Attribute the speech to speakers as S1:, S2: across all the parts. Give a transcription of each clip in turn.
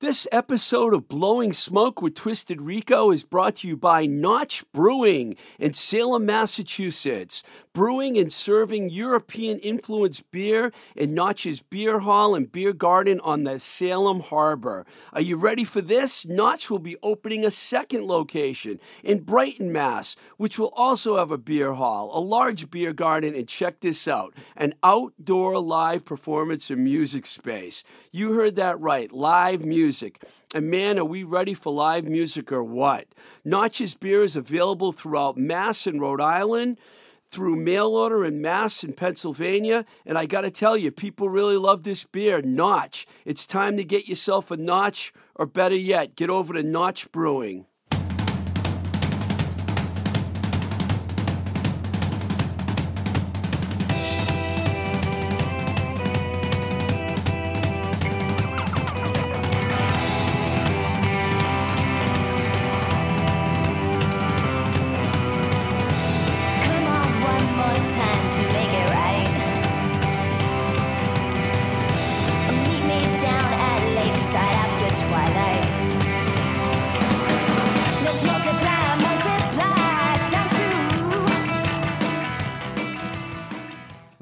S1: This episode of Blowing Smoke with Twisted Rico is brought to you by Notch Brewing in Salem, Massachusetts. Brewing and serving European influenced beer in Notch's Beer Hall and Beer Garden on the Salem Harbor. Are you ready for this? Notch will be opening a second location in Brighton, Mass., which will also have a beer hall, a large beer garden, and check this out an outdoor live performance and music space. You heard that right, live music music. And man, are we ready for live music or what? Notch's beer is available throughout Mass and Rhode Island, through mail order in Mass and Pennsylvania. And I got to tell you, people really love this beer, Notch. It's time to get yourself a Notch, or better yet, get over to Notch Brewing.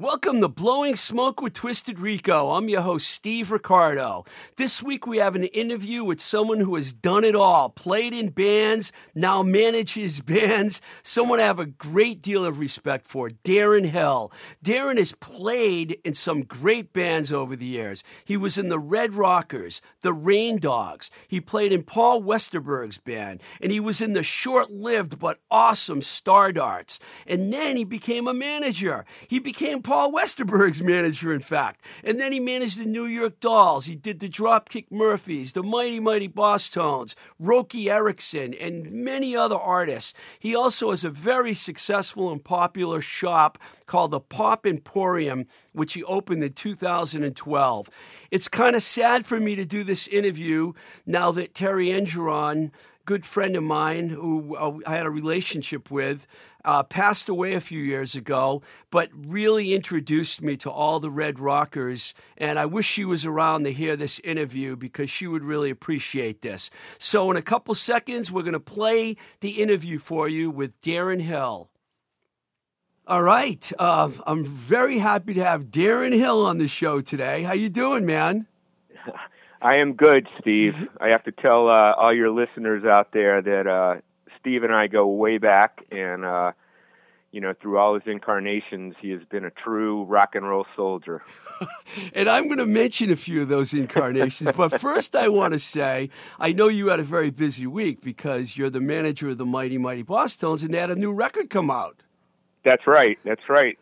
S1: Welcome to Blowing Smoke with Twisted Rico. I'm your host, Steve Ricardo. This week we have an interview with someone who has done it all, played in bands, now manages bands, someone I have a great deal of respect for, Darren Hill. Darren has played in some great bands over the years. He was in the Red Rockers, the Rain Dogs. He played in Paul Westerberg's band, and he was in the short-lived but awesome Stardarts. And then he became a manager. He became Paul Westerberg's manager, in fact. And then he managed the New York Dolls. He did the Dropkick Murphys, the Mighty Mighty Bosstones, Roky Erickson, and many other artists. He also has a very successful and popular shop called the Pop Emporium, which he opened in 2012. It's kind of sad for me to do this interview now that Terry Engeron, good friend of mine who uh, I had a relationship with, uh, passed away a few years ago, but really introduced me to all the Red Rockers. And I wish she was around to hear this interview because she would really appreciate this. So, in a couple seconds, we're going to play the interview for you with Darren Hill. All right, uh, I'm very happy to have Darren Hill on the show today. How you doing, man?
S2: I am good, Steve. I have to tell uh, all your listeners out there that uh, Steve and I go way back, and uh, you know, through all his incarnations, he has been a true rock and roll soldier.
S1: And I'm going to mention a few of those incarnations. but first, I want to say I know you had a very busy week because you're the manager of the Mighty Mighty Bosstones, and they had a new record come out.
S2: That's right. That's right.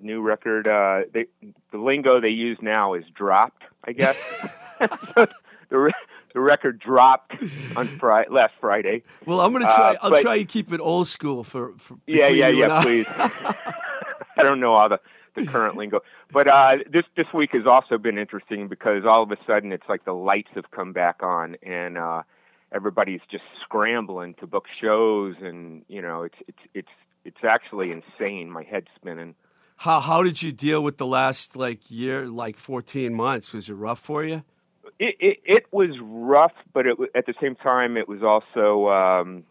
S2: New record. Uh, they, the lingo they use now is dropped. I guess the the record dropped on Friday, last Friday.
S1: Well, I'm going to try.
S2: Uh,
S1: I'll
S2: but-
S1: try and keep it old school for. for
S2: Yeah, yeah, yeah.
S1: I.
S2: Please. I don't know all the, the current lingo, but uh, this this week has also been interesting because all of a sudden it's like the lights have come back on and uh, everybody's just scrambling to book shows and you know it's it's it's it's actually insane. My head's spinning.
S1: How how did you deal with the last like year, like 14 months? Was it rough for you?
S2: It it, it was rough, but it, at the same time it was also um,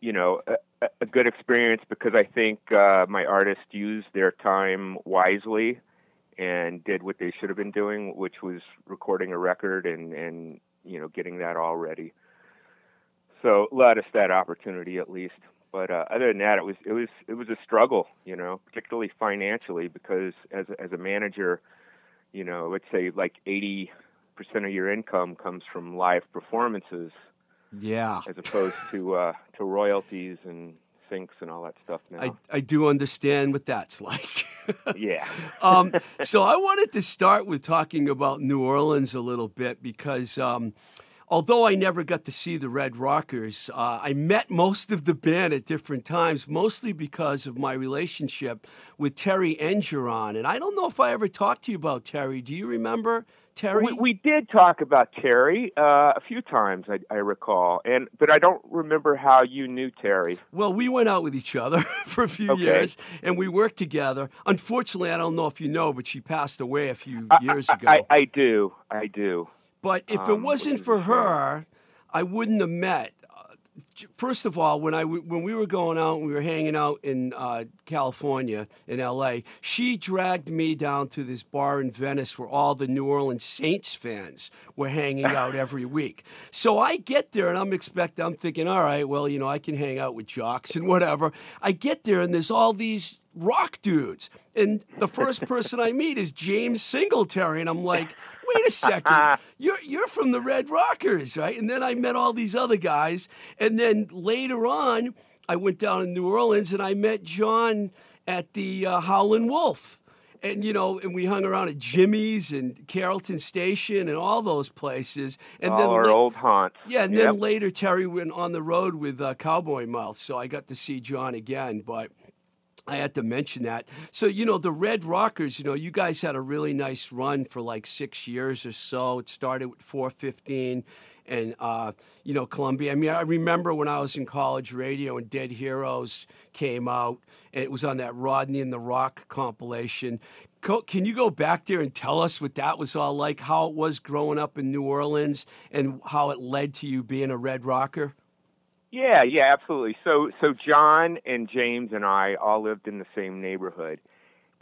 S2: you know a, a- good experience because I think uh, my artists used their time wisely and did what they should have been doing, which was recording a record and and you know getting that all ready. So let us that opportunity at least. But uh, other than that, it was it was it was a struggle, you know, particularly financially because as a- as a manager, you know, let's say like eighty percent of your income comes from live performances
S1: Yeah.
S2: as opposed to uh, to royalties and syncs and all that stuff now.
S1: I, I do understand what that's like.
S2: yeah.
S1: um, so I wanted to start with talking about New Orleans a little bit because um, although I never got to see the Red Rockers, uh, I met most of the band at different times, mostly because of my relationship with Terry Engeron. And I don't know if I ever talked to you about Terry. Do you remember Terry?
S2: We, we did talk about Terry uh, a few times, I, I recall, and but I don't remember how you knew Terry.
S1: Well, we went out with each other for a few
S2: Okay.
S1: years, and we worked together. Unfortunately, I don't know if you know, but she passed away a few
S2: I-
S1: years ago.
S2: I, I do, I do.
S1: But if it
S2: Um,
S1: wasn't for
S2: was a shame.
S1: her, I wouldn't have met. Uh, First of all, when I when we were going out, and we were hanging out in uh, California in L.A. She dragged me down to this bar in Venice where all the New Orleans Saints fans were hanging out every week. So I get there and I'm expect I'm thinking, all right, well, you know, I can hang out with jocks and whatever. I get there and there's all these rock dudes, and the first person I meet is James Singletary, and I'm like, wait a second, you're you're from the Red Rockers, right? And then I met all these other guys, and then later on, I went down to New Orleans and I met John at the uh, Howlin' Wolf. And you know, and we hung around at Jimmy's and Carrollton Station and all those places. And
S2: All
S1: then
S2: our
S1: la-
S2: old haunts.
S1: yeah, and
S2: Yep.
S1: then later Terry went on the road with uh, Cowboy Mouth, so I got to see John again. But I had to mention that. So you know, the Red Rockers. You know, you guys had a really nice run for like six years or so. It started with 415, and uh, you know, Columbia. I mean, I remember when I was in college radio and Dead Heroes came out, and it was on that Rodney on the ROQ compilation. Co- Can you go back there and tell us what that was all like? How it was growing up in New Orleans, and how it led to you being a Red Rocker?
S2: Yeah, yeah, absolutely. So, so John and James and I all lived in the same neighborhood,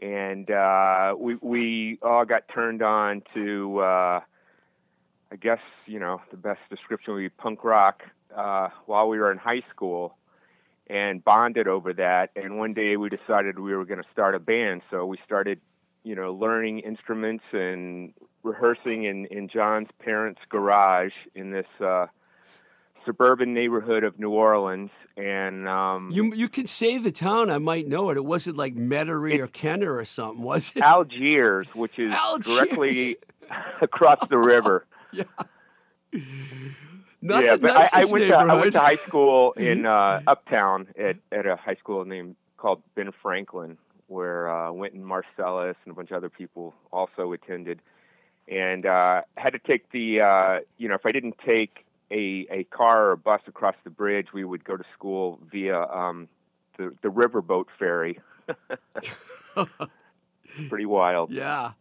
S2: and uh, we we all got turned on to, uh, I guess you know the best description would be punk rock uh, while we were in high school, and bonded over that. And one day we decided we were going to start a band, so we started, you know, learning instruments and rehearsing in in John's parents' garage in this. Uh, suburban neighborhood of New Orleans, and um,
S1: You you can say the town. I might know it. It wasn't like Metairie or Kenner or something, was it?
S2: Algiers, which is
S1: Algiers.
S2: directly across the river.
S1: Not
S2: yeah, but I, I went to I went to high school in uh, Uptown at at a high school named called Ben Franklin, where uh, Wynton Marsalis and a bunch of other people also attended, and uh, had to take the uh, you know if I didn't take a a car or a bus across the bridge, we would go to school via um, the the riverboat ferry. Pretty wild.
S1: Yeah.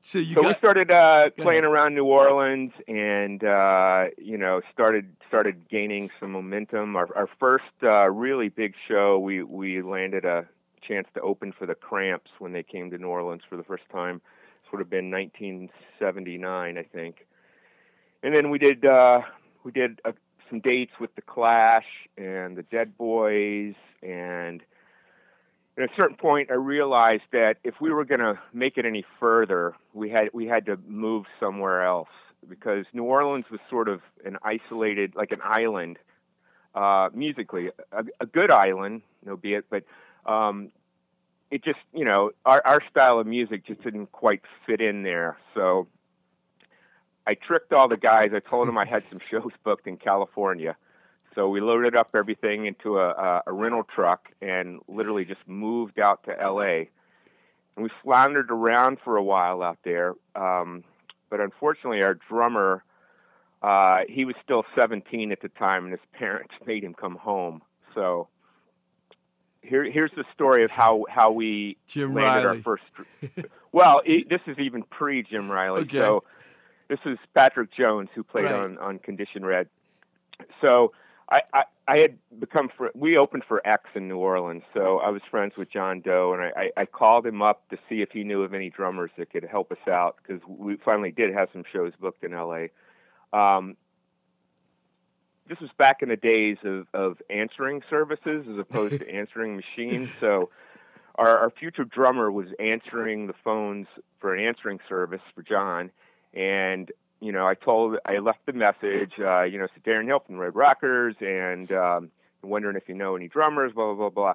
S1: So you
S2: so we started uh, playing around New Orleans, and uh, you know started started gaining some momentum. Our, our first uh, really big show, we we landed a chance to open for the Cramps when they came to New Orleans for the first time. This would have been 1979, I think. And then we did uh, we did uh, some dates with the Clash and the Dead Boys and at a certain point, I realized that if we were going to make it any further, we had we had to move somewhere else because New Orleans was sort of an isolated, like an island, uh, musically, a, a good island, no be it, but um, it just you know our our style of music just didn't quite fit in there. So I tricked all the guys. I told them I had some shows booked in California. So we loaded up everything into a, a, a rental truck and literally just moved out to LA. And we floundered around for a while out there. Um, but unfortunately, our drummer, uh, he was still 17 at the time, and his parents made him come home. So here, here's the story of how, how we
S1: Jim
S2: landed
S1: Reilly.
S2: our first. well, e this is even pre Jim Reilly.
S1: Okay.
S2: So this is Patrick Jones who played
S1: Right.
S2: on on Condition Red. So I, I I had become fr- we opened for X in New Orleans, so I was friends with John Doe, and I, I, I called him up to see if he knew of any drummers that could help us out because we finally did have some shows booked in L.A. Um, this was back in the days of, of answering services as opposed to answering machines. So our, our future drummer was answering the phones for an answering service for John, and you know I told I left the message. Uh, you know, it's Darren Hill from Red Rockers, and um, wondering if you know any drummers. Blah blah blah blah.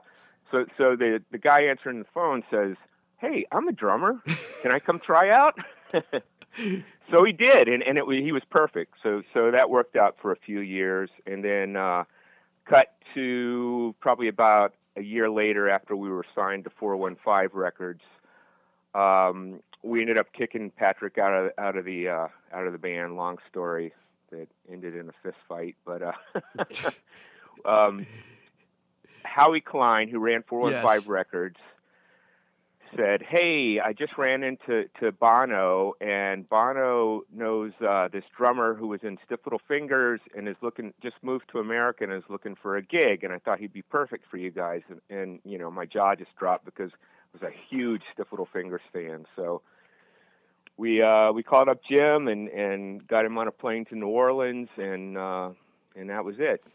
S2: So so the the guy answering the phone says, "Hey, I'm a drummer. Can I come try out?" so he did, and and it he was perfect. So so that worked out for a few years, and then uh, cut to probably about a year later after we were signed to 415 Records. Um, we ended up kicking Patrick out of out of the uh, out of the band. Long story that ended in a fist fight, but uh, um, Howie Klein, who ran 415
S1: Yes.
S2: Records, said, "Hey, I just ran into to Bono, and Bono knows uh, this drummer who was in Stiff Little Fingers and is looking just moved to America and is looking for a gig, and I thought he'd be perfect for you guys." And, and you know, my jaw just dropped because was a huge Stiff Little Fingers fan. So we uh, we called up Jim and and got him on a plane to New Orleans, and uh, and that was it.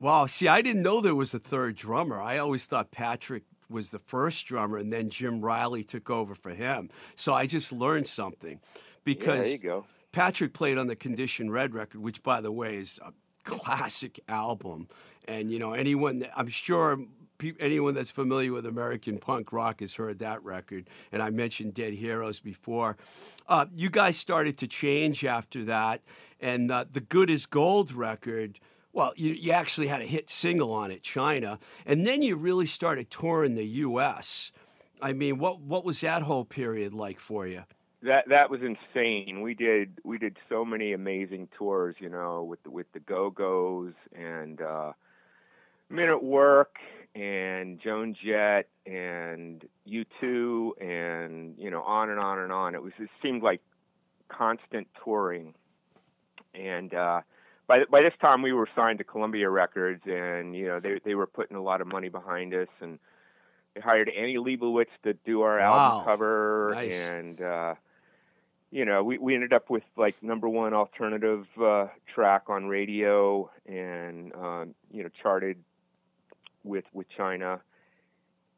S1: Wow. See, I didn't know there was a third drummer. I always thought Patrick was the first drummer, and then Jim Reilly took over for him. So I just learned something because
S2: yeah, there you go.
S1: Patrick played on the Condition Red record, which, by the way, is a classic album. And you know, anyone I'm sure pe- anyone that's familiar with American punk rock has heard that record. And I mentioned Dead Heroes before. Uh, you guys started to change after that, and uh, the Good as Gold record. Well, you, you actually had a hit single on it, China, and then you really started touring the U.S. I mean, what what was that whole period like for you?
S2: That that was insane. We did we did so many amazing tours, you know, with the, with the Go Go's and uh, Men at Work and Joan Jett and U2 and you know on and on and on. It was it seemed like constant touring, and uh, by by this time we were signed to Columbia Records, and you know they they were putting a lot of money behind us, and they hired Annie Leibovitz to do our
S1: Wow.
S2: album cover,
S1: Nice.
S2: and uh, you know we we ended up with like number one alternative uh, track on radio, and um, you know charted with with China,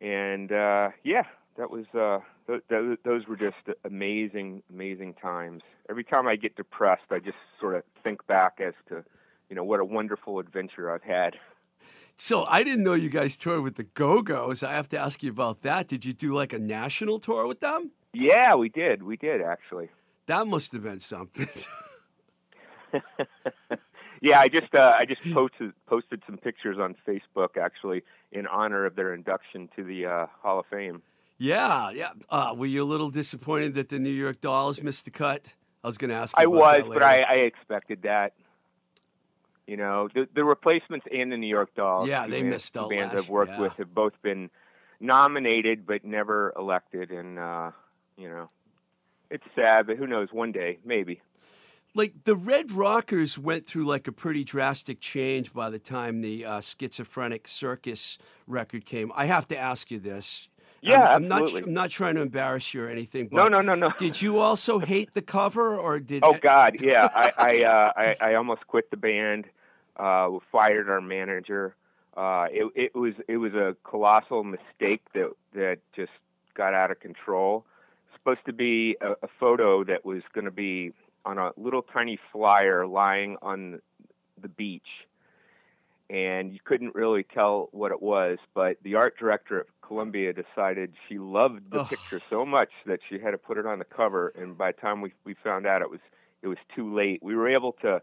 S2: and uh, yeah, that was uh, th- th- those were just amazing, amazing times. Every time I get depressed, I just sort of think back as to, you know, what a wonderful adventure I've had.
S1: So I didn't know you guys toured with the Go Go's. I have to ask you about that. Did you do like a national tour with them?
S2: Yeah, we did, we did actually.
S1: That must have been something.
S2: Yeah, I just uh, I just posted posted some pictures on Facebook actually in honor of their induction to the uh, Hall of Fame.
S1: yeah, yeah. Uh, were you a little disappointed that the New York Dolls missed the cut? I was going to ask. You
S2: I was, but. I, I expected that. You know, the, the replacements and the New York Dolls.
S1: Yeah, they
S2: bands-
S1: missed out
S2: bands I've worked
S1: yeah.
S2: with have both been nominated but never elected, and uh, you know, it's sad, but who knows? One day, maybe.
S1: Like the Red Rockers went through like a pretty drastic change by the time the uh, Schizophrenic Circus record came. I have to ask you this.
S2: Yeah,
S1: I'm, I'm not.
S2: absolutely.
S1: I'm not trying to embarrass you or anything. But
S2: No, no, no, no.
S1: Did you also hate the cover, or did?
S2: Oh God, yeah. I I, uh, I I almost quit the band. Uh, we fired our manager. Uh, it it was it was a colossal mistake that that just got out of control. Supposed to be a, a photo that was going to be on a little tiny flyer lying on the beach, and you couldn't really tell what it was. But the art director at Columbia decided she loved the
S1: Ugh.
S2: picture so much that she had to put it on the cover. And by the time we we found out, it was it was too late. We were able to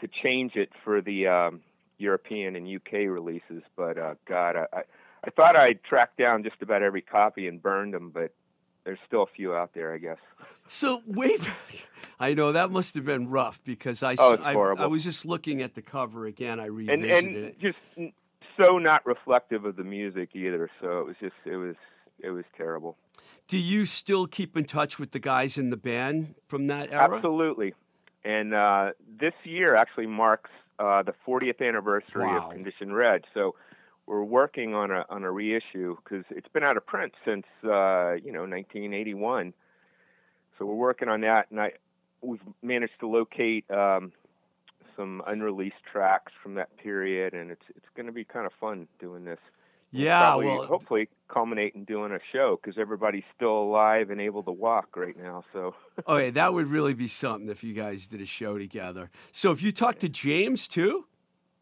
S2: to change it for the um, European and UK releases, but uh, God, I, I I thought I'd tracked down just about every copy and burned them, but there's still a few out there, I guess.
S1: So way back, I know that must have been rough because I,
S2: Oh,
S1: I, I, was just looking at the cover again. I
S2: And
S1: revisited
S2: and
S1: it.
S2: just so not reflective of the music either. So it was just it was it was terrible.
S1: Do you still keep in touch with the guys in the band from that era?
S2: Absolutely. And uh, this year actually marks uh, the 40th anniversary
S1: Wow.
S2: of Condition Red. So we're working on a on a reissue because it's been out of print since uh, you know 1981. So we're working on that, and I we've managed to locate um, some unreleased tracks from that period, and it's it's going to be kind of fun doing this.
S1: Yeah,
S2: probably,
S1: well,
S2: hopefully culminate in doing a show because everybody's still alive and able to walk right now. So.
S1: okay, that would really be something if you guys did a show together. So if you talk to James too,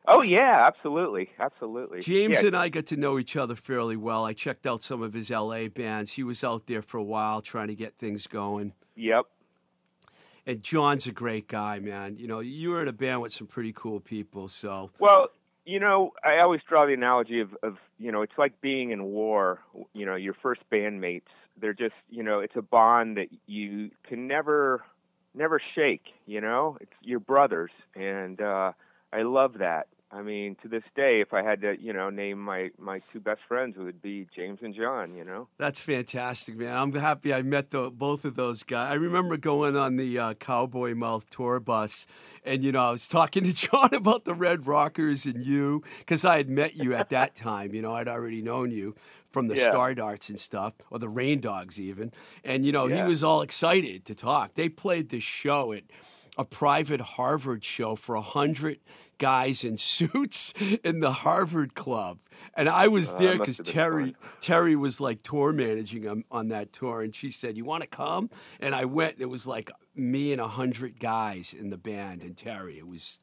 S2: Oh yeah, absolutely, absolutely.
S1: James
S2: yeah,
S1: and I got to know each other fairly well. I checked out some of his LA bands. He was out there for a while trying to get things going.
S2: Yep.
S1: And John's a great guy, man. You know, you were in a band with some pretty cool people, so
S2: Well, you know, I always draw the analogy of, of you know, it's like being in war. You know, your first bandmates. They're just, you know, it's a bond that you can never, never shake. You know, it's your brothers, and uh, I love that. I mean, to this day, if I had to, you know, name my my two best friends, it would be James and John. You know.
S1: That's fantastic, man. I'm happy I met the, both of those guys. I remember going on the uh, Cowboy Mouth tour bus, and you know, I was talking to John about the Red Rockers and you, because I had met you at that time. You know, I'd already known you from the
S2: Yeah.
S1: Star Darts and stuff, or the Rain Dogs even. And you know, he was all excited to talk. They played this show at a private Harvard show for a hundred guys in suits in the Harvard Club, and I was
S2: Oh,
S1: there because Terry
S2: fun.
S1: Terry was like tour managing him on that tour, and she said, "You want to come?" And I went. It was like me and a hundred guys in the band, and Terry. It was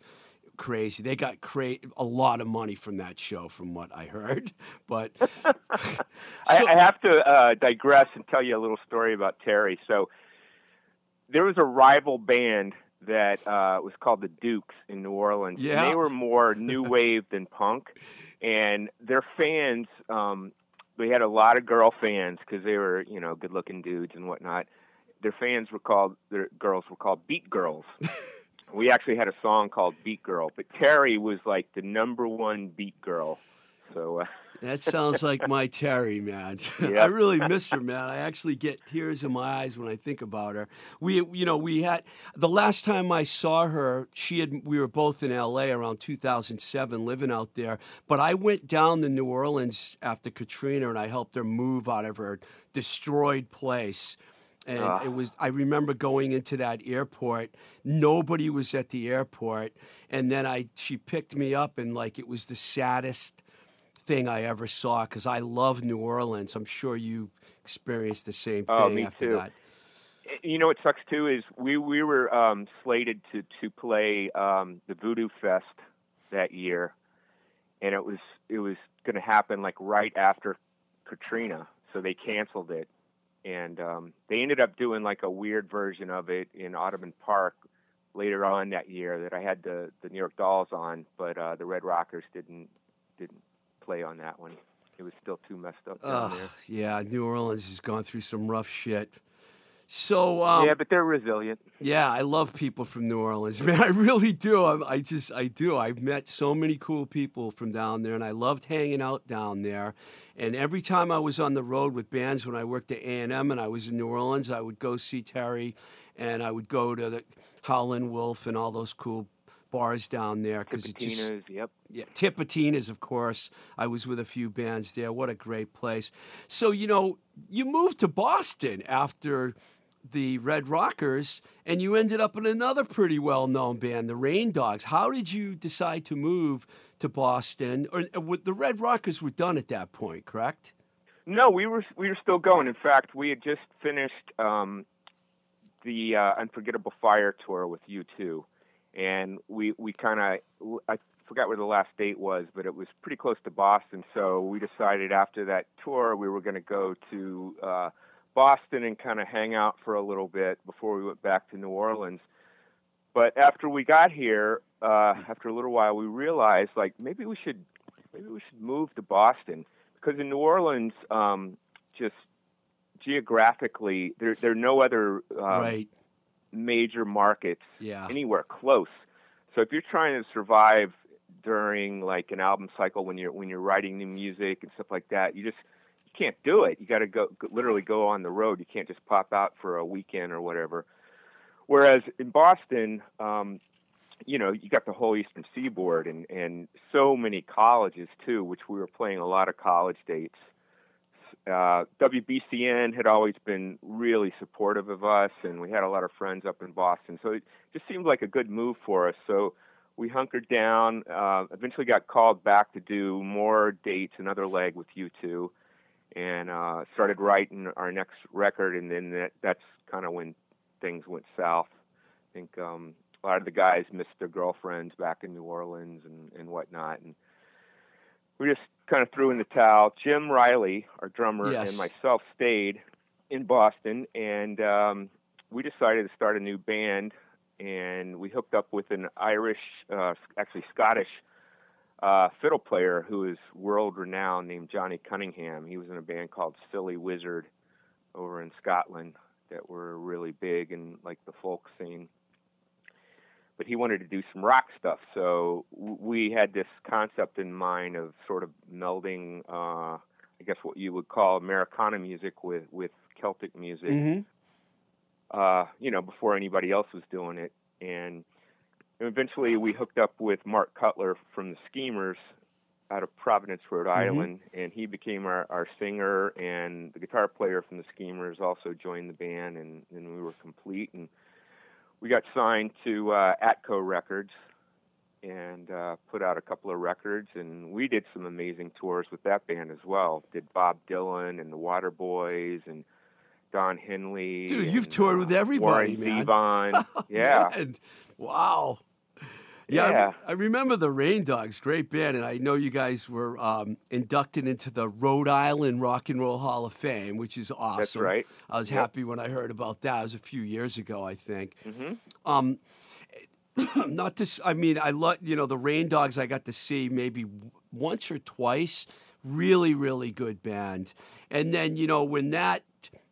S1: crazy. They got cra- a lot of money from that show, from what I heard. But So-
S2: I, I have to uh, digress and tell you a little story about Terry. So there was a rival band that uh, was called the Dukes in New Orleans. and
S1: Yeah.
S2: they were more new wave than punk, and their fans. Um, they had a lot of girl fans because they were, you know, good-looking dudes and whatnot. Their fans were called their girls were called Beat Girls. we actually had a song called Beat Girl, but Terry was like the number one beat girl. So uh,
S1: that sounds like my Terry, man. I really miss her, man. I actually get tears in my eyes when I think about her. We, you know, we had the last time I saw her. She had. We were both in L.A. around 2007, living out there. But I went down to New Orleans after Katrina, and I helped her move out of her destroyed place. And
S2: Ah.
S1: it was, I remember going into that airport. Nobody was at the airport. And then I, she picked me up, and like it was the saddest thing I ever saw because I love New Orleans. I'm sure you experienced the same thing
S2: Oh, me
S1: after
S2: too.
S1: that.
S2: you know what sucks too is we we were um, slated to to play um, the Voodoo Fest that year, and it was it was going to happen like right after Katrina, so they canceled it, and um, they ended up doing like a weird version of it in Audubon Park later on that year that I had the the New York Dolls on, but uh, the Red Rockers didn't didn't play on that one. It was still too messed up down
S1: Ugh,
S2: there.
S1: yeah, New Orleans has gone through some rough shit. So um,
S2: yeah, but they're resilient.
S1: Yeah, I love people from New Orleans, man. I really do. I, I just, I do. I've met so many cool people from down there, and I loved hanging out down there. And every time I was on the road with bands, when I worked at A and M, and I was in New Orleans, I would go see Terry, and I would go to the Howlin' Wolf and all those cool bars down there because it just
S2: yep.
S1: yeah, Tipitinas, of course. I was with a few bands there. What a great place. So, you know, you moved to Boston after the Red Rockers, and you ended up in another pretty well known band, the Rain Dogs. How did you decide to move to Boston? Or uh, the Red Rockers were done at that point, correct?
S2: No, we were we were still going. In fact, we had just finished um, the uh, Unforgettable Fire tour with U two, and we we kind of I forgot where the last date was, but it was pretty close to Boston. So we decided after that tour we were going to go to uh, Boston and kind of hang out for a little bit before we went back to New Orleans. But after we got here, uh, after a little while, we realized like maybe we should maybe we should move to Boston because in New Orleans, um, just geographically, there there are no other um,
S1: right.
S2: Major markets
S1: Yeah.
S2: anywhere close. So if you're trying to survive during like an album cycle when you're when you're writing new music and stuff like that, you just you can't do it. You got to go go- literally go on the road. You can't just pop out for a weekend or whatever. Whereas in Boston, um, you know, you got the whole Eastern Seaboard and and so many colleges too, which we were playing a lot of college dates. Uh, WBCN had always been really supportive of us, and we had a lot of friends up in Boston. So it just seemed like a good move for us. So we hunkered down. Uh, eventually, got called back to do more dates, another leg with U2, and uh, started writing our next record. And then that, that's kind of when things went south. I think um, a lot of the guys missed their girlfriends back in New Orleans and, and whatnot, and we just kind of threw in the towel. Jim Reilly, our drummer,
S1: Yes.
S2: and myself stayed in Boston, and um, we decided to start a new band. And we hooked up with an Irish, uh, actually Scottish, uh, fiddle player who is world renowned named Johnny Cunningham. He was in a band called Silly Wizard over in Scotland that were really big in like the folk scene. But he wanted to do some rock stuff. So we had this concept in mind of sort of melding, uh, I guess what you would call Americana music with with Celtic music.
S1: hmm
S2: Uh, you know, before anybody else was doing it, and eventually we hooked up with Mark Cutler from the Schemers out of Providence, Rhode Island, and he became our, our singer, and the guitar player from the Schemers also joined the band, and, and we were complete. And we got signed to uh, Atco Records and uh, put out a couple of records, and we did some amazing tours with that band as well. Did Bob Dylan and the Waterboys and Don Henley.
S1: Dude, you've toured
S2: uh,
S1: with everybody,
S2: Warren
S1: man.
S2: Zevon. yeah.
S1: Man, wow. Yeah, I-
S2: Yeah.
S1: I, remember the Rain Dogs, great band, and I know you guys were um, inducted into the Rhode Island Rock and Roll Hall of Fame, which is awesome.
S2: That's right.
S1: I was
S2: Yep.
S1: happy when I heard about that. It was a few years ago, I think.
S2: Mm-hmm.
S1: Um, not this. I mean, I love you know the Rain Dogs. I got to see maybe once or twice. Really, really good band. And then you know when that.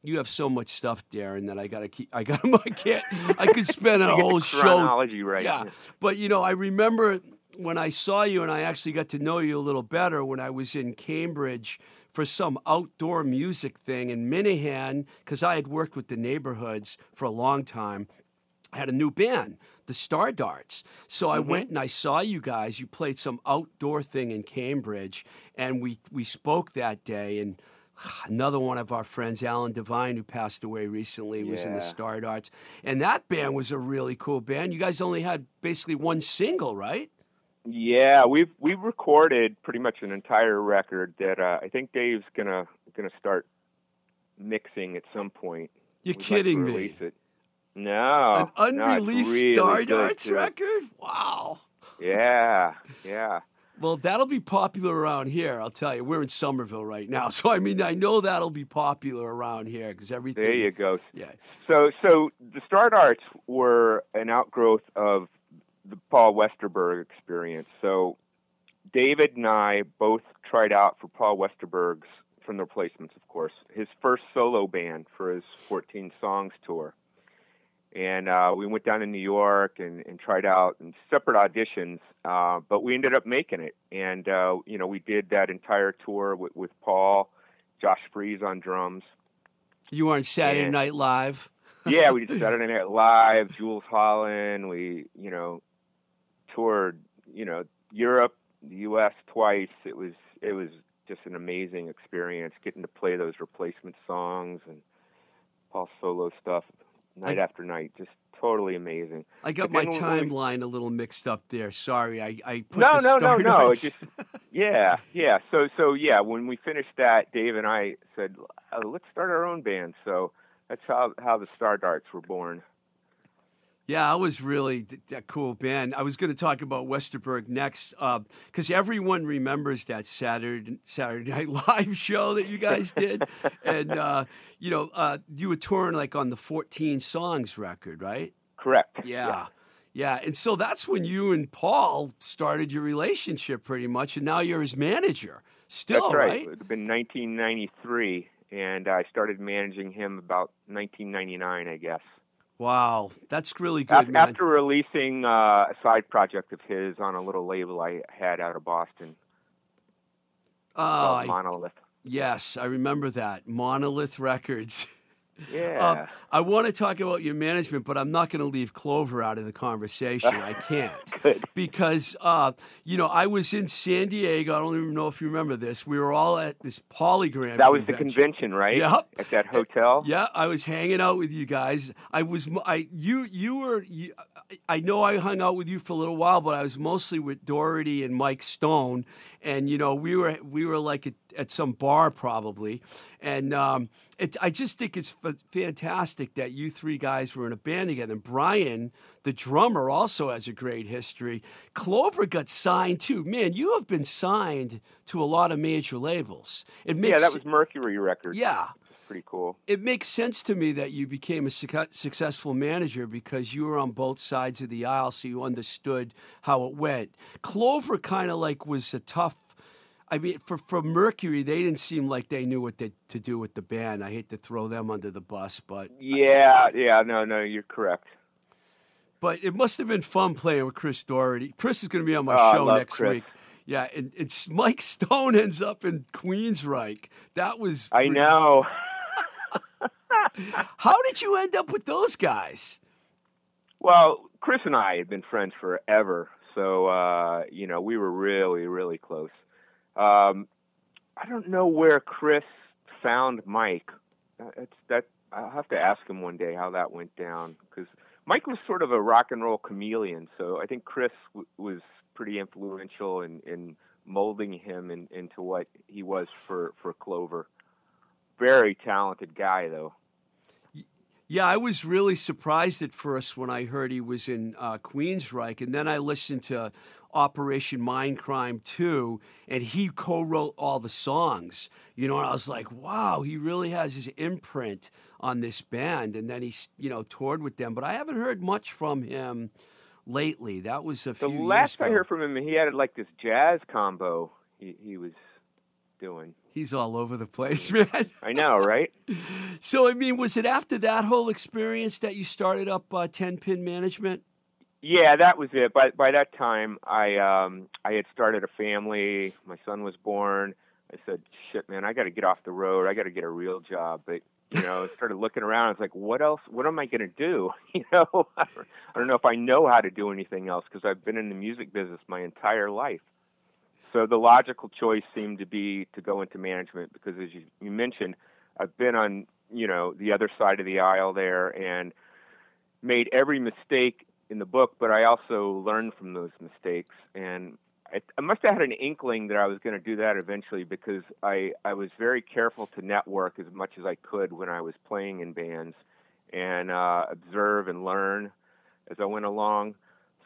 S1: You have so much stuff, Darren, that I gotta keep. I got. I can't. I could spend a whole
S2: the
S1: show
S2: chronology right.
S1: yeah, but you know, I remember when I saw you, and I actually got to know you a little better when I was in Cambridge for some outdoor music thing in Minahan, because I had worked with the neighborhoods for a long time. I had a new band, the Star Darts. So I went and I saw you guys. You played some outdoor thing in Cambridge, and we we spoke that day. And another one of our friends, Alan Devine, who passed away recently, was in the
S2: Yeah.
S1: Star Darts, and that band was a really cool band. You guys only had basically one single, right?
S2: Yeah, we've we've recorded pretty much an entire record that uh, I think Dave's gonna gonna start mixing at some point.
S1: You're
S2: We'd like
S1: kidding me.
S2: It. No,
S1: An
S2: no,
S1: unreleased
S2: really
S1: Star Darts record? Wow.
S2: Yeah, yeah.
S1: Well, that'll be popular around here. I'll tell you. We're in Somerville right now, so I mean, I know that'll be popular around here because everything.
S2: There you go.
S1: Yeah.
S2: So, so the Star Darts were an outgrowth of the Paul Westerberg experience. So, David and I both tried out for Paul Westerberg's, from the replacements, of course, his first solo band for his 14 Songs tour. And uh, we went down to New York and, and tried out in separate auditions, uh, but we ended up making it. And, uh, you know, we did that entire tour with, with Paul, Josh Freese on drums.
S1: You were on Saturday
S2: Yeah.
S1: Night Live.
S2: yeah, we did Saturday Night Live, Jools Holland. We, you know, toured, you know, Europe, the U.S. twice. It was it was just an amazing experience getting to play those replacement songs and Paul solo stuff night
S1: I-
S2: after night. Just totally amazing.
S1: I got my
S2: when we-
S1: timeline a little mixed up there. Sorry, I, I put
S2: no,
S1: the
S2: no, no, no. Just yeah, yeah. So so yeah, when we finished that, Dave and I said, oh, let's start our own band. So that's how how the Star Darts were born.
S1: Yeah, I was really th- that cool band. I was going to talk about Westerberg next because everyone remembers that Saturday Saturday Night Live show that you guys did, and uh, you know uh, you were touring like on the 14 songs record, right?
S2: Correct.
S1: Yeah. yeah, and so that's when you and Paul started your relationship, pretty much, and now you're his manager. Still,
S2: That's right.
S1: right?
S2: It would have been 1993, and I started managing him about 1999, I guess.
S1: Wow, that's really good,
S2: Af-
S1: man.
S2: After releasing uh, a side project of his on a little label I had out of Boston
S1: oh, I-
S2: Monolith.
S1: yes, I remember that Monolith Records.
S2: Yeah.
S1: Um, I want to talk about your management, but I'm not going to leave Clover out of the conversation. I can't.
S2: Good.
S1: Because, uh, you know, I was in San Diego. I don't even know if you remember this. We were all at this polygram.
S2: that was the
S1: convention.
S2: convention, right?
S1: Yep.
S2: At that hotel.
S1: Yeah, I was hanging out with you guys. I was, I you you were. You, I know I hung out with you for a little while, but I was mostly with Doherty and Mike Stone, and you know we were we were like at, at some bar probably, and um, it, I just think it's f- fantastic that you three guys were in a band together. And Brian, the drummer, also has a great history. Clover got signed too. Man, you have been signed to a lot of major labels. It
S2: Yeah, that was Mercury Records.
S1: yeah
S2: pretty cool.
S1: it makes sense to me that you became a suc- successful manager because you were on both sides of the aisle, so you understood how it went. Clover kind of like was a tough. I mean, for for Mercury, they didn't seem like they knew what they, to do with the band. I hate to throw them under the bus, but
S2: Yeah, yeah, no, no, you're correct.
S1: But it must have been fun playing with Chris Doherty. Chris is going to be on my
S2: Oh,
S1: show next
S2: Chris.
S1: week. Yeah, and it's Mike Stone ends up in Queensryche. That was
S2: I know.
S1: How did you end up with those guys?
S2: Well, Chris and I had been friends forever, so uh, you know we were really, really close. Um, I don't know where Chris found Mike. Uh, that I'll have to ask him one day how that went down because Mike was sort of a rock and roll chameleon. So I think Chris w- was pretty influential in, in molding him in, into what he was for for Clover. Very talented guy, though.
S1: Yeah, I was really surprised at first when I heard he was in uh, Queensryche, and then I listened to Operation Mindcrime 2, and he co-wrote all the songs. You know, and I was like, wow, he really has his imprint on this band. And then he's, you know, toured with them, but I haven't heard much from him lately. That was a
S2: The
S1: few
S2: last I heard from him, he had like this jazz combo he, he was doing.
S1: He's all over the place, man.
S2: I know, right?
S1: so, I mean, was it after that whole experience that you started up uh, 10 Pin Management?
S2: Yeah, that was it. By by that time, I um I had started a family. My son was born. I said, "Shit, man, I got to get off the road. I got to get a real job." But you know, I started looking around. I was like, "What else? What am I going to do?" You know, I don't know if I know how to do anything else because I've been in the music business my entire life. So the logical choice seemed to be to go into management because, as you, you mentioned, I've been on you know the other side of the aisle there and made every mistake in the book, but I also learned from those mistakes. And I, I must have had an inkling that I was going to do that eventually because I, I was very careful to network as much as I could when I was playing in bands and uh, observe and learn as I went along.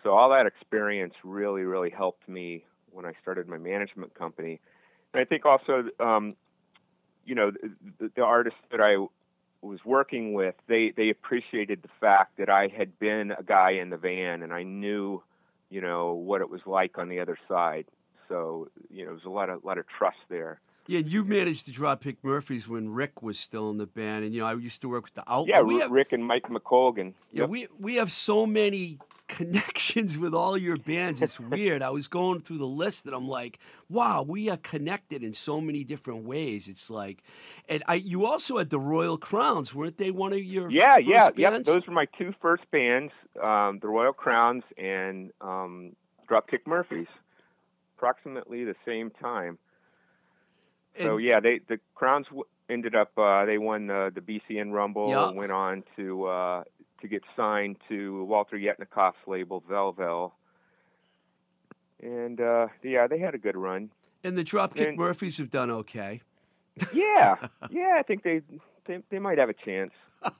S2: So all that experience really, really helped me when I started my management company. And I think also, um, you know, the, the artists that I was working with, they they appreciated the fact that I had been a guy in the van and I knew, you know, what it was like on the other side. So you know, there was a lot of lot of trust there.
S1: Yeah, you managed to Dropkick Murphys when Rick was still in the band, and you know I used to work with the Outlaw.
S2: Yeah,
S1: we have,
S2: Rick and Mike McColgan.
S1: yeah,
S2: Yep.
S1: we we have so many connections with all your bands. It's weird. I was going through the list, and I'm like, wow, we are connected in so many different ways. It's like, and I you also had the Royal Crowns, weren't they? One of your
S2: yeah, yeah, yeah.
S1: bands?
S2: Those were my two first bands, um, the Royal Crowns and um, Dropkick Murphys, approximately the same time. so yeah, they the Crowns w- ended up uh, they won the the BCN Rumble
S1: Yeah.
S2: and went on to uh, to get signed to Walter Yetnikoff's label Velvel. And uh, yeah, they had a good run.
S1: and the Dropkick
S2: and-
S1: Murphys have done okay.
S2: Yeah, yeah, I think they they, they might have a chance.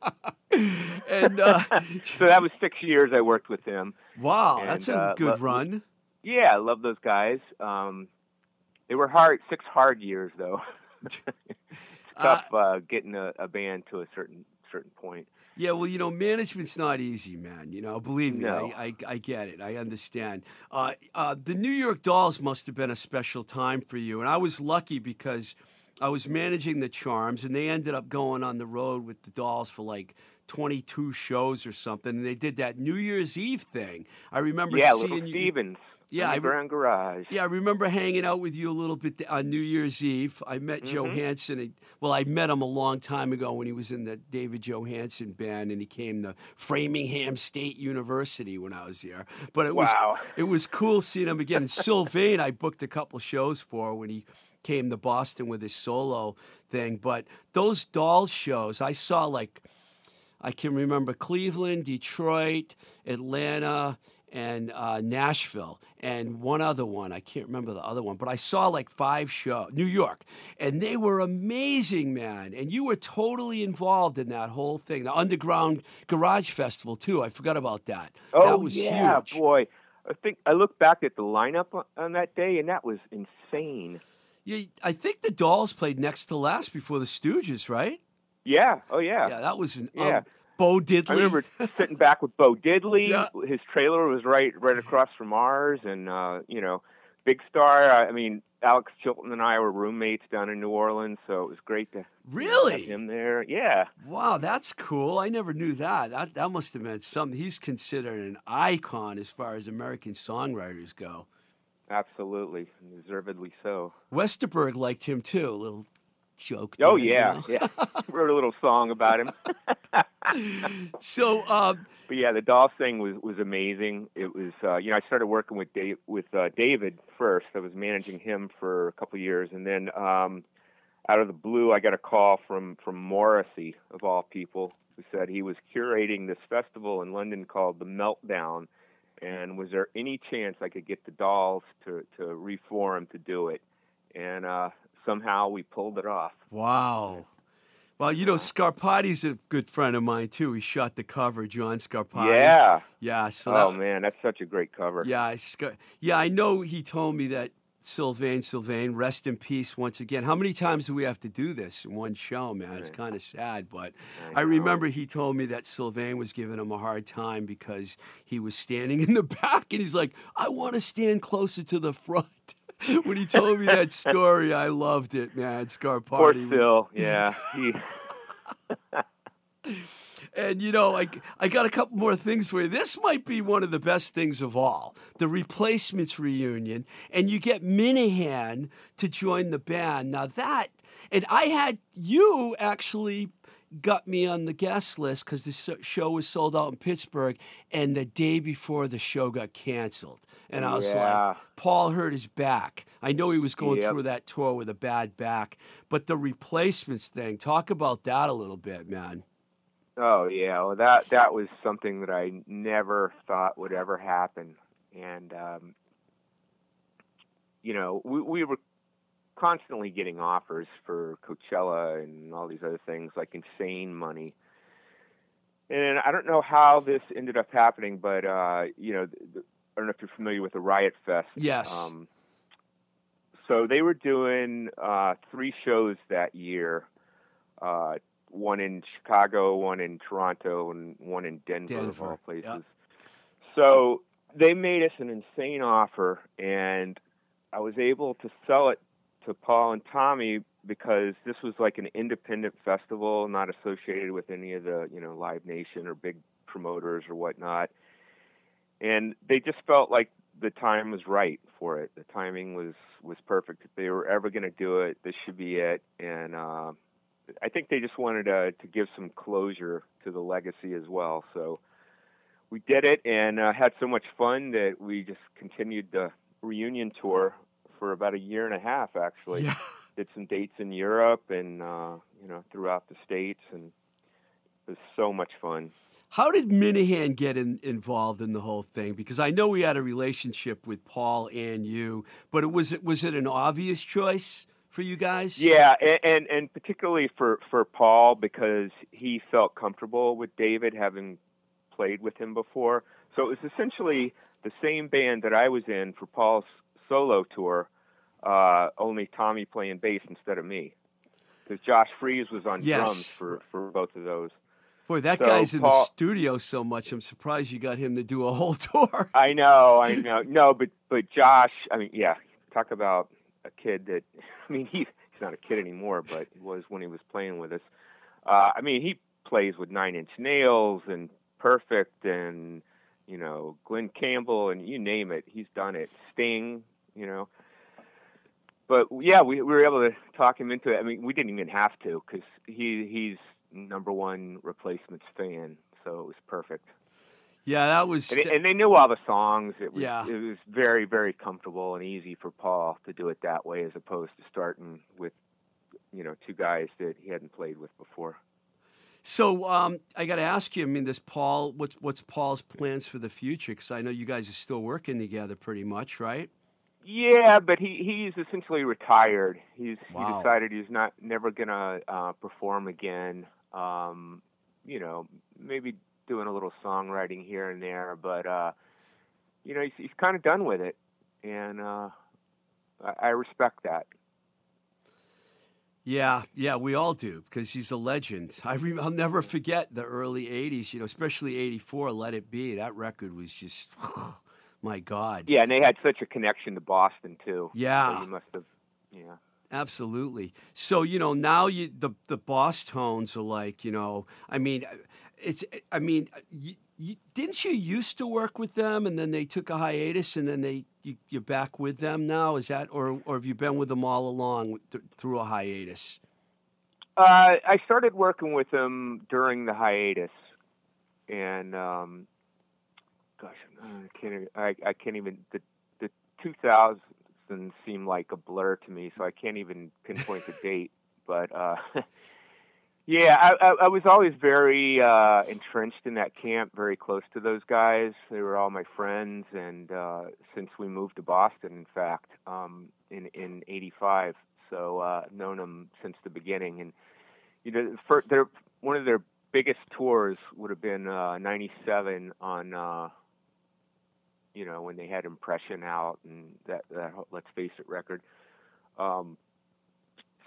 S1: And uh,
S2: So that was six years I worked with them.
S1: wow,
S2: And,
S1: that's a
S2: uh,
S1: good
S2: lo-
S1: run.
S2: Yeah, I love those guys. Um, they were hard, six hard years though. it's tough uh, getting a, a band to a certain certain point.
S1: Yeah, well, you know, management's not easy, man. You know, believe me,
S2: No.
S1: I, I, I get it. I understand. Uh, uh, the New York Dolls must have been a special time for you, and I was lucky because I was managing the Charms, and they ended up going on the road with the Dolls for like 22 shows or something, and they did that New Year's Eve thing. I remember
S2: yeah,
S1: seeing
S2: Little
S1: you. Yeah, I re-
S2: Garage.
S1: Yeah, I remember hanging out with you a little bit on New Year's Eve. I met
S2: Mm-hmm.
S1: Johansen. Well, I met him a long time ago when he was in the David Johansen band, and he came to Framingham State University when I was there. But it was
S2: Wow.
S1: it was cool seeing him again. And Sylvain, I booked a couple shows for when he came to Boston with his solo thing. But those Dolls shows, I saw like I can remember Cleveland, Detroit, Atlanta, and uh, Nashville, and one other one. I can't remember the other one, but I saw like five shows, New York, and they were amazing, man. And you were totally involved in that whole thing, the Underground Garage Festival too. I forgot about that.
S2: Oh
S1: that was
S2: yeah,
S1: huge.
S2: boy. I think I look back at the lineup on, that day, and that was insane.
S1: Yeah, I think the Dolls played next to last before the Stooges, right?
S2: Yeah. Oh yeah.
S1: Yeah, that was an
S2: Yeah.
S1: um, Bo Diddley.
S2: I remember sitting back with Bo Diddley.
S1: Yeah.
S2: His trailer was right right across from ours, and uh, you know, Big Star. I mean, Alex Chilton and I were roommates down in New Orleans, so it was great to
S1: Really?
S2: have him there. Yeah,
S1: Wow, that's cool. I never knew that. That that must have meant something. He's considered an icon as far as American songwriters go.
S2: absolutely, deservedly so.
S1: Westerberg liked him too. A little joke.
S2: Oh
S1: there, you
S2: yeah,
S1: know?
S2: yeah. Wrote a little song about him.
S1: So, uh,
S2: But yeah, the Dolph thing was was amazing. It was uh, you know I started working with Dave, with uh, David first. I was managing him for a couple of years, and then um, out of the blue, I got a call from from Morrissey of all people, who said he was curating this festival in London called the Meltdown, and was there any chance I could get the Dolls to to reform to do it? And uh, somehow we pulled it off.
S1: wow. Well, you know, Scarpati's a good friend of mine too. He shot the cover, John Scarpati.
S2: Yeah.
S1: Yeah. So
S2: Oh
S1: that,
S2: man, that's such a great cover.
S1: Yeah, I yeah, I know he told me that Sylvain, Sylvain, rest in peace once again. How many times do we have to do this in one show, man? It's kind of sad, but I,
S2: I
S1: remember he told me that Sylvain was giving him a hard time because he was standing in the back and he's like, I want to stand closer to the front. when he told me that story, I loved it, man. Scar Party. Poor.
S2: Phil. Yeah.
S1: And you know, I, I got a couple more things for you. This might be one of the best things of all the replacements reunion, and you get Minehan to join the band. Now, that, and I had you actually got me on the guest list because the show was sold out in Pittsburgh, and the day before the show got canceled. And I was
S2: Yeah.
S1: like, Paul hurt his back. I know he was going
S2: Yep.
S1: through that tour with a bad back, but the replacements thing, talk about that a little bit, man.
S2: Oh yeah, well that that was something that I never thought would ever happen, and um, you know we we were constantly getting offers for Coachella and all these other things like insane money, and I don't know how this ended up happening, but uh, you know I don't know if you're familiar with the Riot Fest.
S1: Yes.
S2: Um, so they were doing uh, three shows that year. Uh, one in Chicago, one in Toronto, and one in Denver, of all places.
S1: yep.
S2: So they made us an insane offer, and I was able to sell it to Paul and Tommy because this was like an independent festival, not associated with any of the you know Live Nation or big promoters or whatnot. And they just felt like the time was right for it. The timing was was perfect. If they were ever going to do it, this should be it. And uh, I think they just wanted to to give some closure to the legacy as well. So we did it and uh, had so much fun that we just continued the reunion tour for about a year and a half. Actually,
S1: Yeah.
S2: did some dates in Europe and uh, you know throughout the states, and it was so much fun.
S1: How did Minehan get in, involved in the whole thing? Because I know we had a relationship with Paul and you, but it was it was it an obvious choice for you guys?
S2: Yeah, and, and and particularly for for Paul because he felt comfortable with David having played with him before. So it was essentially the same band that I was in for Paul's solo tour, uh, only Tommy playing bass instead of me. Because Josh Freese was on
S1: Yes.
S2: drums for, for both of those.
S1: Boy, that
S2: So,
S1: guy's in the studio so much. I'm surprised you got him to do a whole tour.
S2: I know, I know. No, but but Josh, I mean, yeah, talk about a kid that I mean, he he's not a kid anymore, but was when he was playing with us. Uh, I mean, he plays with Nine Inch Nails and Perfect and you know Glen Campbell and you name it, he's done it. Sting, you know. But yeah, we, we were able to talk him into it. I mean, we didn't even have to because he he's number one replacements fan, so it was perfect.
S1: Yeah, that was.
S2: And, and they knew all the songs. It was
S1: Yeah.
S2: it was very very comfortable and easy for Paul to do it that way as opposed to starting with you know two guys that he hadn't played with before.
S1: so um, I got to ask you. I mean, this Paul. What's what's Paul's plans for the future? Because I know you guys are still working together, pretty much, right?
S2: Yeah, but he he's essentially retired. He's
S1: Wow.
S2: he decided he's not never gonna uh, perform again. Um, you know, maybe doing a little songwriting here and there, but uh, you know, he's he's kind of done with it, and uh, I, I respect that.
S1: Yeah, yeah, we all do because he's a legend. I re- I'll never forget the early '80s. You know, especially '84. Let It Be. That record was just My God.
S2: Yeah, and they had such a connection to Boston too.
S1: Yeah.
S2: So you must have. Yeah.
S1: Absolutely. So you know now you the the Bosstones are like you know I mean it's I mean you, you, didn't you used to work with them and then they took a hiatus and then they you, you're back with them now is that or or have you been with them all along th- through a hiatus?
S2: Uh, I started working with them during the hiatus, and um, gosh, I can't. Even, I, I can't even. The the 2000s seem like a blur to me, so I can't even pinpoint the date. But uh, yeah, I, I, I was always very uh, entrenched in that camp, very close to those guys. They were all my friends, and uh, since we moved to Boston, in fact, um, in in '85, so uh, known them since the beginning. And you know, for their one of their biggest tours would have been uh, '97 on. Uh, you know, when they had Impression out and that, that Let's Face It record. Um,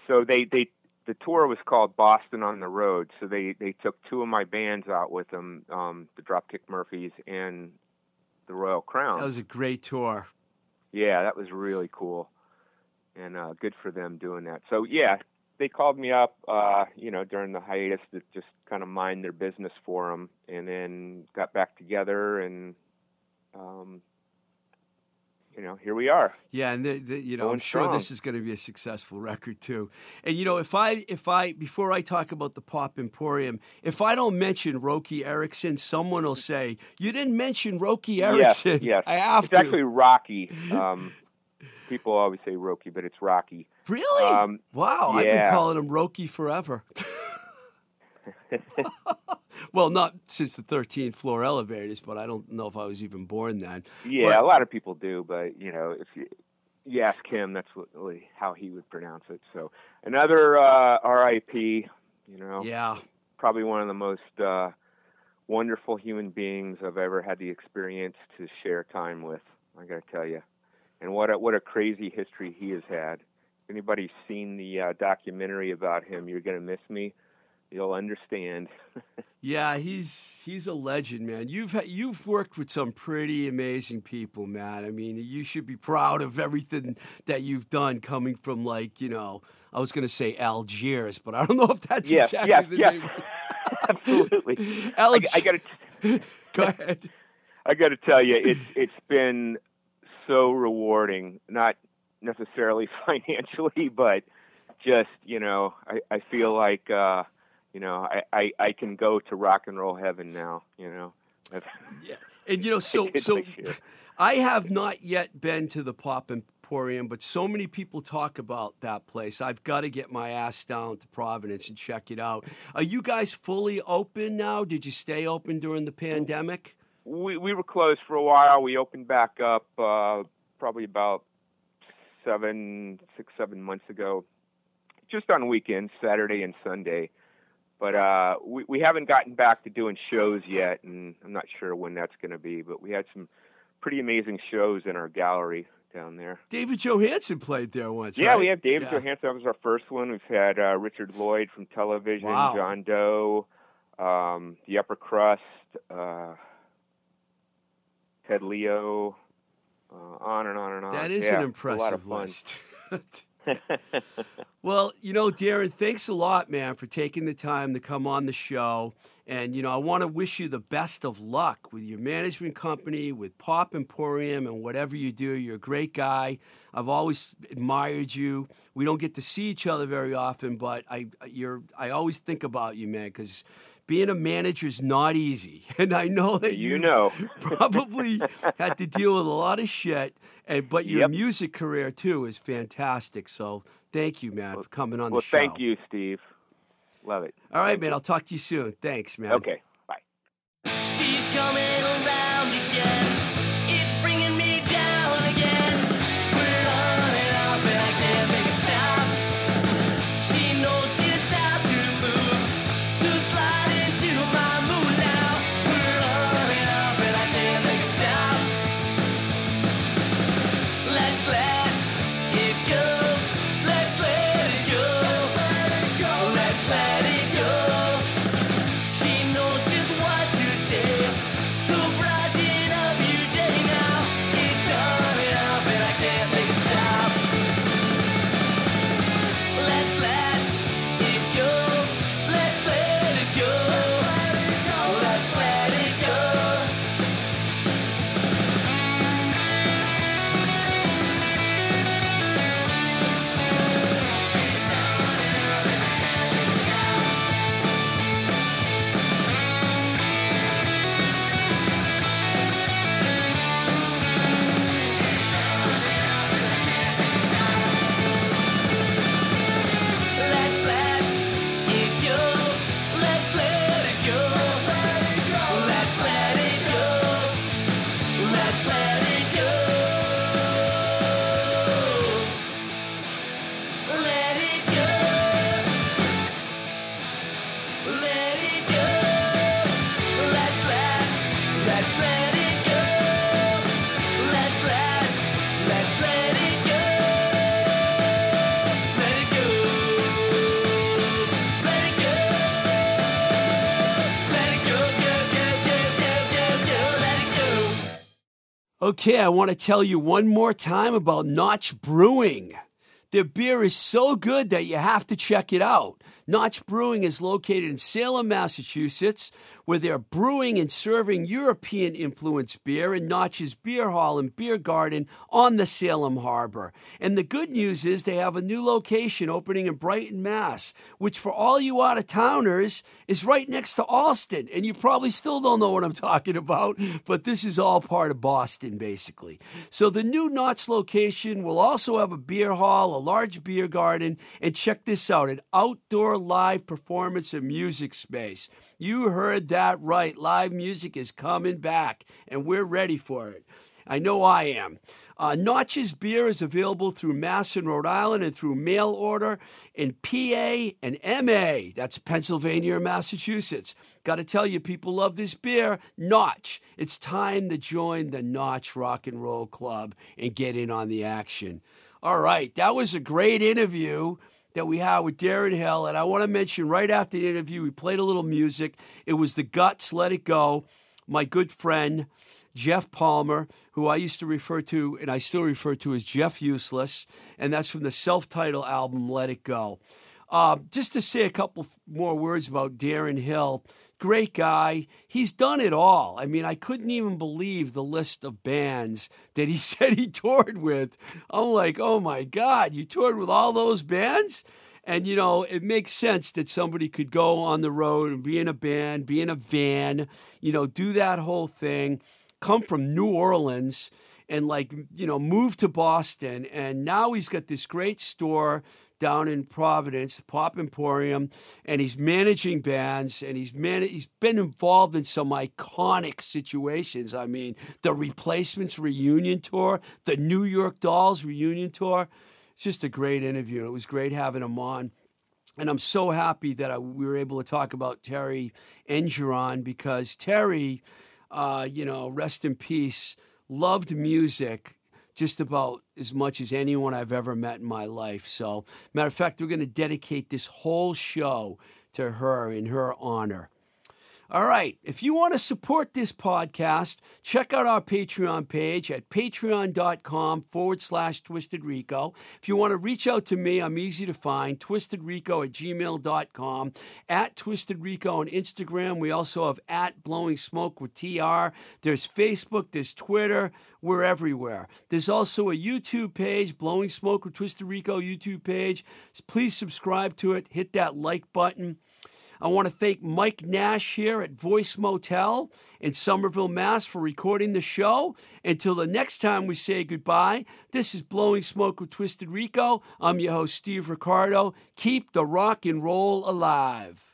S2: so they, they the tour was called Boston on the Road. So they, they took two of my bands out with them, um, the Dropkick Murphys and the Royal Crown.
S1: That was a great tour.
S2: Yeah, that was really cool, and uh, good for them doing that. So yeah, they called me up, uh, you know, during the hiatus to just kind of mind their business for them, and then got back together and um, you know, here we are.
S1: Yeah, and the, the, you know,
S2: Going
S1: I'm sure
S2: strong.
S1: this is going to be a successful record too. And you know, if I if I before I talk about the Pop Emporium, if I don't mention Roky Erickson, someone will say you didn't mention Roky Erickson.
S2: yes. yes.
S1: I have
S2: it's
S1: to.
S2: actually Rocky. Um, people always say Roki, but it's Rocky.
S1: really?
S2: um,
S1: wow, I've been calling him Roki forever. well, not since the 13th floor elevators, but I don't know if I was even born then.
S2: Yeah,
S1: But-
S2: a lot of people do, but you know, if you you ask him, that's what, how he would pronounce it. So another uh, R.I.P. You know,
S1: Yeah.
S2: probably one of the most uh, wonderful human beings I've ever had the experience to share time with. I got to tell you, and what a, what a crazy history he has had. If anybody's seen the uh, documentary about him, you're gonna miss me. You'll understand.
S1: Yeah, he's he's a legend, man. You've ha- you've worked with some pretty amazing people, man. I mean, you should be proud of everything that you've done, coming from like you know, I was going to say Algiers, but I don't know if that's
S2: yes,
S1: exactly
S2: yes,
S1: the
S2: yes.
S1: name.
S2: Absolutely. I, I got to.
S1: Go ahead.
S2: I got to tell you, it's it's been so rewarding. Not necessarily financially, but just you know, I, I feel like uh, you know I, I, I can go to rock and roll heaven now. You know,
S1: Yeah, and you know, so so. I have not yet been to the Pop Emporium, but so many people talk about that place. I've got to get my ass down to Providence and check it out. Are you guys fully open now? Did you stay open during the pandemic?
S2: we we were closed for a while. We opened back up uh, probably about seven, six, seven months ago, just on weekends, Saturday and Sunday. But uh, we we haven't gotten back to doing shows yet, and I'm not sure when that's going to be. But we had some pretty amazing shows in our gallery down there.
S1: David Johansen played there once.
S2: Yeah,
S1: right?
S2: we have David
S1: Yeah.
S2: Johansen. That was our first one. We've had uh, Richard Lloyd from television,
S1: Wow.
S2: John Doe, um, The Upper Crust, uh, Ted Leo, uh, on and on and on.
S1: That is
S2: Yeah,
S1: an
S2: it's a lot of
S1: impressive
S2: fun.
S1: list. well, you know, Darren, thanks a lot, man, for taking the time to come on the show. And, you know, I want to wish you the best of luck with your management company, with Pop Emporium, and whatever you do. You're a great guy. I've always admired you. We don't get to see each other very often, but I, you're, I always think about you, man, because being a manager is not easy. And I know that
S2: you know.
S1: probably had to deal with a lot of shit. And but your
S2: Yep.
S1: music career too is fantastic. So thank you, man, for coming on
S2: Well,
S1: the show.
S2: Well, thank you, Steve. Love it.
S1: All right,
S2: Thank
S1: man.
S2: you.
S1: I'll talk to you soon. Thanks, man.
S2: Okay. Bye.
S1: Okay, I want to tell you one more time about Notch Brewing. Their beer is so good that you have to check it out. Notch Brewing is located in Salem, Massachusetts, where they're brewing and serving European influenced beer in Notch's Beer Hall and Beer Garden on the Salem Harbor. And the good news is they have a new location opening in Brighton, Mass., which for all you out of towners is right next to Allston. And you probably still don't know what I'm talking about, but this is all part of Boston, basically. So the new Notch location will also have a beer hall, a large beer garden, and check this out an outdoor live performance and music space. You heard that right. Live music is coming back, and we're ready for it. I know I am. Uh, Notch's beer is available through Mass and Rhode Island and through mail order in PA and MA. That's Pennsylvania and Massachusetts. Got to tell you, people love this beer. Notch. It's time to join the Notch Rock and Roll Club and get in on the action. All right, that was a great interview that we had with Darren Hill. And I want to mention right after the interview, we played a little music. It was The Guts, Let It Go. My good friend, Jeff Palmer, who I used to refer to and I still refer to as Jeff Useless. And that's from the self titled album, Let It Go. Uh, just to say a couple more words about Darren Hill. Great guy. He's done it all. I mean, I couldn't even believe the list of bands that he said he toured with. I'm like, oh my God, you toured with all those bands? And, you know, it makes sense that somebody could go on the road and be in a band, be in a van, you know, do that whole thing, come from New Orleans and, like, you know, move to Boston. And now he's got this great store down in Providence, Pop Emporium, and he's managing bands and he's man- he's been involved in some iconic situations. I mean, the Replacements reunion tour, the New York Dolls reunion tour. It's just a great interview. It was great having him on. And I'm so happy that I, we were able to talk about Terry Engeron because Terry, uh, you know, rest in peace, loved music just about as much as anyone I've ever met in my life. So, matter of fact, we're going to dedicate this whole show to her in her honor. All right. If you want to support this podcast, check out our Patreon page at patreon.com forward slash Twisted Rico. If you want to reach out to me, I'm easy to find, twistedrico at gmail.com, at Twisted Rico on Instagram. We also have at Blowing Smoke with TR. There's Facebook, there's Twitter. We're everywhere. There's also a YouTube page, Blowing Smoke with Twisted Rico YouTube page. Please subscribe to it, hit that like button. I want to thank Mike Nash here at Voice Motel in Somerville, Mass. for recording the show. Until the next time we say goodbye, this is Blowing Smoke with Twisted Rico. I'm your host, Steve Ricardo. Keep the rock and roll alive.